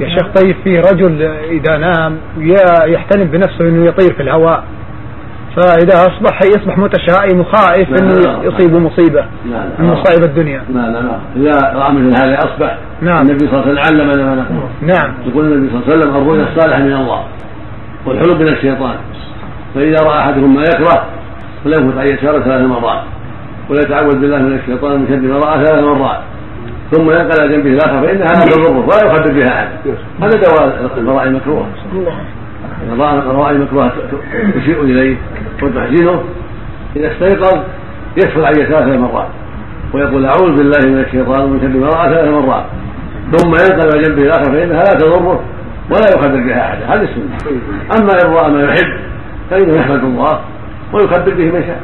يا شيخ طيب في رجل إذا نام يحتلم بنفسه إنه يطير في الهواء. فإذا أصبح يصبح متشائم وخائف إنه يصيبه مصيبة من مصائب الدنيا. لا لا لا. إذا رأى مثل هذا أصبح نعم. النبي صلى الله عليه وسلم علمنا ما نقول. نعم. يقول النبي صلى الله عليه وسلم الرؤيا الصالحة من الله والحلم من الشيطان. فإذا رأى احدكم ما يكره فلينفث عن يساره ثلاث مرات ويتعوذ بالله من الشيطان من شر ما رأى ثلاث مرات. ثم ينقل على جنبه الآخر فانها لا تضره ولا يخبر بها أحد. هذا دواء المراء المكروه المراء المكروه تشيء إليه وتحزنه إذا استيقظ عن يساره ثلاث مرات ويقول أعوذ بالله من الشيطان ومن شر ما رأى ثلاث مرات. ثم ينقل على جنبه الآخر فانها لا تضره ولا يخبر بها أحد. هذه السنة. أما إن رأى ما يحب فإنه يحمد الله ويخبر به من شاء.